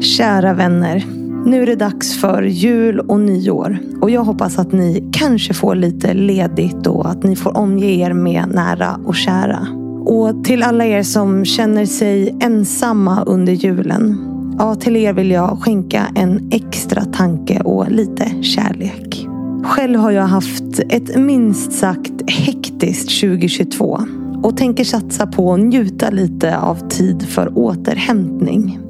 Kära vänner. Nu är det dags för jul och nyår. Och jag hoppas att ni kanske får lite ledigt och att ni får omge er med nära och kära. Och till alla er som känner sig ensamma under julen. Ja, till er vill jag skänka en extra tanke och lite kärlek. Själv har jag haft ett minst sagt hektiskt 2022 och tänker satsa på att njuta lite av tid för återhämtning.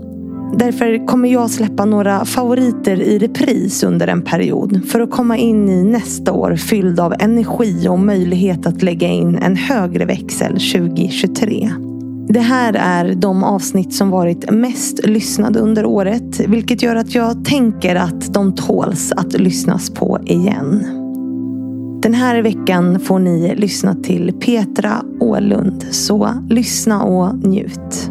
Därför kommer jag släppa några favoriter i repris under en period för att komma in i nästa år fylld av energi och möjlighet att lägga in en högre växel 2023. Det här är de avsnitt som varit mest lyssnade under året vilket gör att jag tänker att de tåls att lyssnas på igen. Den här veckan får ni lyssna till Petra Ålund, så lyssna och njut.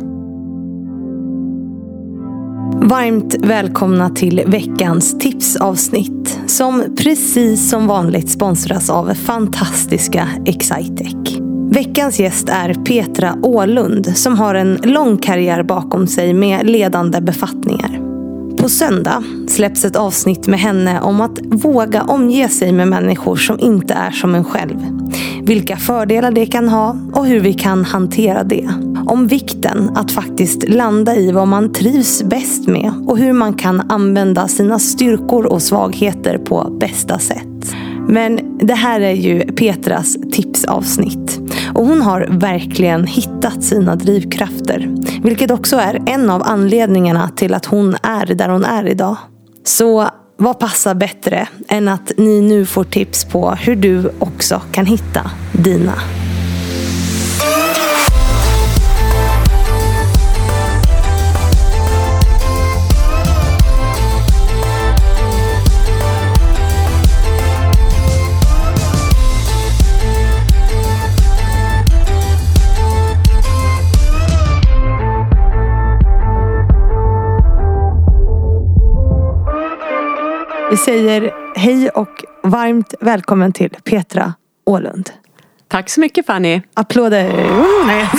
Varmt välkomna till veckans tipsavsnitt som precis som vanligt sponsras av fantastiska Excitec. Veckans gäst är Petra Ålund som har en lång karriär bakom sig med ledande befattningar. På söndag släpps ett avsnitt med henne om att våga omge sig med människor som inte är som en själv. Vilka fördelar det kan ha och hur vi kan hantera det. Om vikten att faktiskt landa i vad man trivs bäst med och hur man kan använda sina styrkor och svagheter på bästa sätt. Men det här är ju Petras tipsavsnitt. Och hon har verkligen hittat sina drivkrafter. Vilket också är en av anledningarna till att hon är där hon är idag. Så vad passar bättre än att ni nu får tips på hur du också kan hitta dina. Vi säger hej och varmt välkommen till Petra Ålund. Tack så mycket Fanny. Applåder. Oh, nej,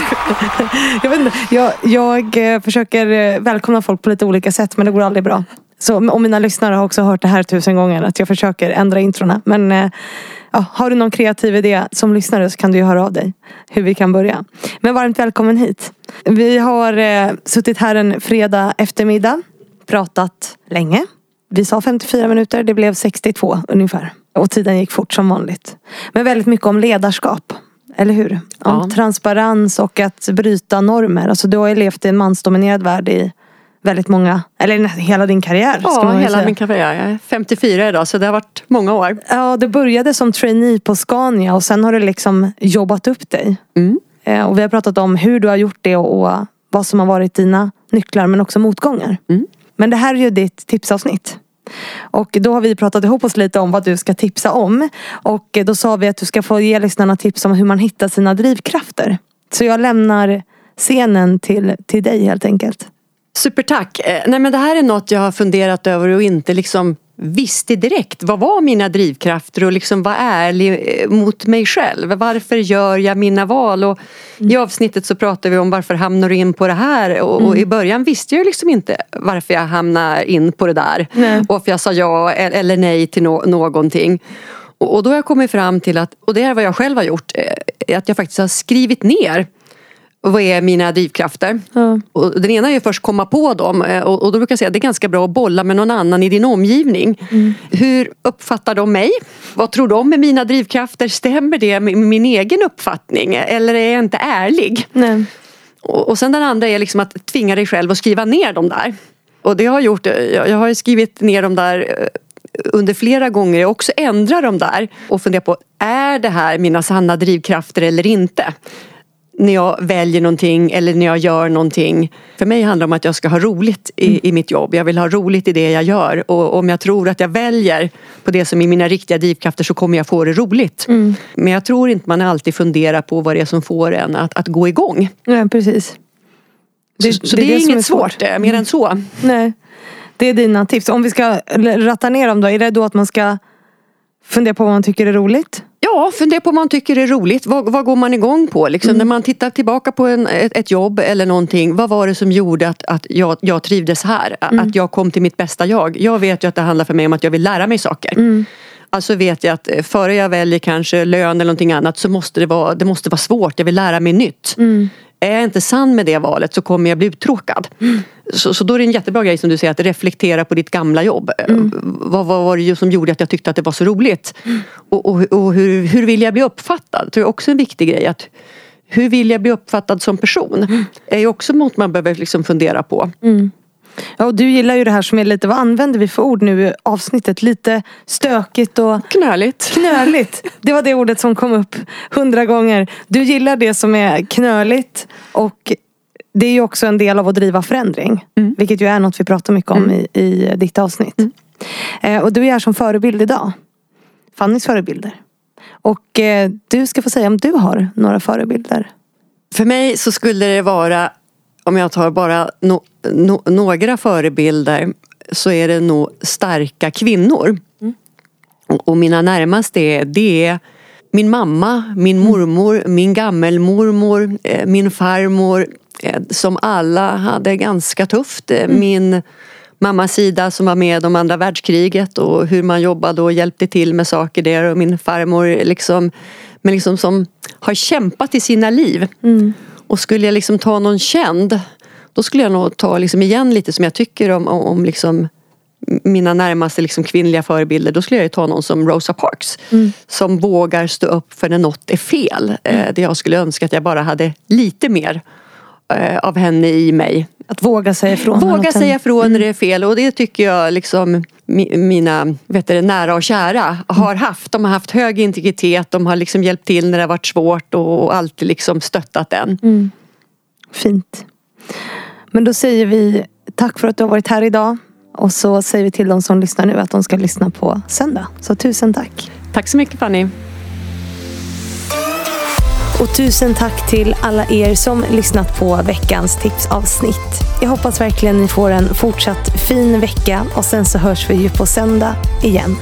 jag, vet inte. Jag, jag eh, försöker eh, välkomna folk på lite olika sätt men det går aldrig bra. Så, och mina lyssnare har också hört det här tusen gånger att jag försöker ändra introna. Men eh, ja, har du någon kreativ idé som lyssnare så kan du ju höra av dig. Hur vi kan börja. Men varmt välkommen hit. Vi har eh, suttit här en fredag eftermiddag. Pratat länge. Vi sa 54 minuter, det blev 62 ungefär. Och tiden gick fort som vanligt. Men väldigt mycket om ledarskap. Eller hur? Om Ja. transparens och att bryta normer. Alltså du har ju levt i en mansdominerad värld i väldigt många, eller hela din karriär. Ja, hela säga. min karriär. Jag är 54 idag så det har varit många år. Ja, det började som trainee på Scania och sen har du liksom jobbat upp dig. Mm. Eh, Och vi har pratat om hur du har gjort det och och vad som har varit dina nycklar men också motgångar. Mm. Men det här är ju ditt tipsavsnitt. Och då har vi pratat ihop oss lite om vad du ska tipsa om. Och då sa vi att du ska få ge lyssnarna tips om hur man hittar sina drivkrafter. Så jag lämnar scenen till, till dig helt enkelt. Supertack. Eh, nej men det här är något jag har funderat över och inte liksom visste direkt. Vad var mina drivkrafter och liksom var ärlig eh, mot mig själv. Varför gör jag mina val? Och I avsnittet så pratar vi om varför hamnar du in på det här? Och, och i början visste jag liksom inte varför jag hamnar in på det där. Nej. Och varför jag sa ja eller nej till nå- någonting. Och och då har jag kommit fram till att, och det är vad jag själv har gjort, eh, att jag faktiskt har skrivit ner vad är mina drivkrafter? Ja. Och den ena är ju först komma på dem eh, och, och då brukar jag säga att det är ganska bra att bolla med någon annan i din omgivning. Hur uppfattar de mig? Vad tror de är mina drivkrafter? Stämmer det med min egen uppfattning? Eller är jag inte ärlig? Nej. Och, och sen den andra är liksom att tvinga dig själv att skriva ner dem där. Och det har jag gjort. Jag, jag har skrivit ner dem där eh, under flera gånger. Jag också ändrar dem där och funderar på, är det här mina sanna drivkrafter eller inte? När jag väljer någonting eller när jag gör någonting. För mig handlar det om att jag ska ha roligt i, i mitt jobb. Jag vill ha roligt i det jag gör. Och om jag tror att jag väljer på det som är mina riktiga drivkrafter så kommer jag få det roligt. Men jag tror inte man alltid funderar på vad det är som får en att, att gå igång. Nej, precis. så, så det, är, som inget svårt, eh, mer än så. Nej. Det är dina tips. Om vi ska ratta ner dem då. Är det då att man ska fundera på vad man tycker är roligt? Ja, fundera på vad man tycker är roligt. Vad, vad går man igång på? Liksom, mm. När man tittar tillbaka på en, ett, ett, jobb eller någonting. Vad var det som gjorde att, att jag, jag trivdes här? Mm. Att jag kom till mitt bästa jag. Jag vet ju att det handlar för mig om att jag vill lära mig saker. Mm. Alltså vet jag att eh, före jag väljer kanske lön eller någonting annat så måste det vara, det måste vara svårt. Jag vill lära mig nytt. Är jag inte sann med det valet så kommer jag bli uttråkad. Mm. Så, så då är det en jättebra grej som du säger att reflektera på ditt gamla jobb. Mm. Vad, vad var det som gjorde att jag tyckte att det var så roligt? Mm. Och, och, och, hur, hur vill jag bli uppfattad? Det tror jag också är en viktig grej. Att, hur vill jag bli uppfattad som person? Mm. är ju också något man behöver liksom fundera på. Mm. Ja, och du gillar ju det här som är lite, vad använder vi för ord nu i avsnittet? Lite stökigt och knöligt. knöligt. Det var det ordet som kom upp hundra gånger. Du gillar det som är knöligt och det är ju också en del av att driva förändring. Mm. Vilket ju är något vi pratar mycket om mm. i, i ditt avsnitt. Mm. Eh, och du är här som förebild idag. Fannys förebilder. Och eh, du ska få säga om du har några förebilder. För mig så skulle det vara om jag tar bara no, no, några förebilder så är det nog starka kvinnor. Mm. Och, och, mina närmaste är, det är min mamma, min mm. mormor, min gammelmormor, eh, min farmor eh, som alla hade ganska tufft. Eh, mm. Min mammas sida som var med om andra världskriget och hur man jobbade och hjälpte till med saker där och min farmor liksom, men liksom som har kämpat i sina liv. Mm. Och skulle jag liksom ta någon känd då skulle jag nog ta liksom igen lite som jag tycker om, om liksom mina närmaste liksom kvinnliga förebilder då skulle jag ta någon som Rosa Parks. Mm. Som vågar stå upp för när något är fel. Mm. Eh, det jag skulle önska att jag bara hade lite mer av henne i mig. Att våga säga ifrån. Våga säga ifrån mm. när det är fel och det tycker jag liksom mina vet du, nära och kära har haft. De har haft hög integritet, de har liksom hjälpt till när det har varit svårt och alltid liksom stöttat en. Mm. Fint. Men då säger vi tack för att du har varit här idag. Och så säger vi till de som lyssnar nu att de ska lyssna på söndag. Så tusen tack. Tack så mycket Fanny. Och tusen tack till alla er som lyssnat på veckans tipsavsnitt. Jag hoppas verkligen ni får en fortsatt fin vecka och sen så hörs vi ju på söndag igen.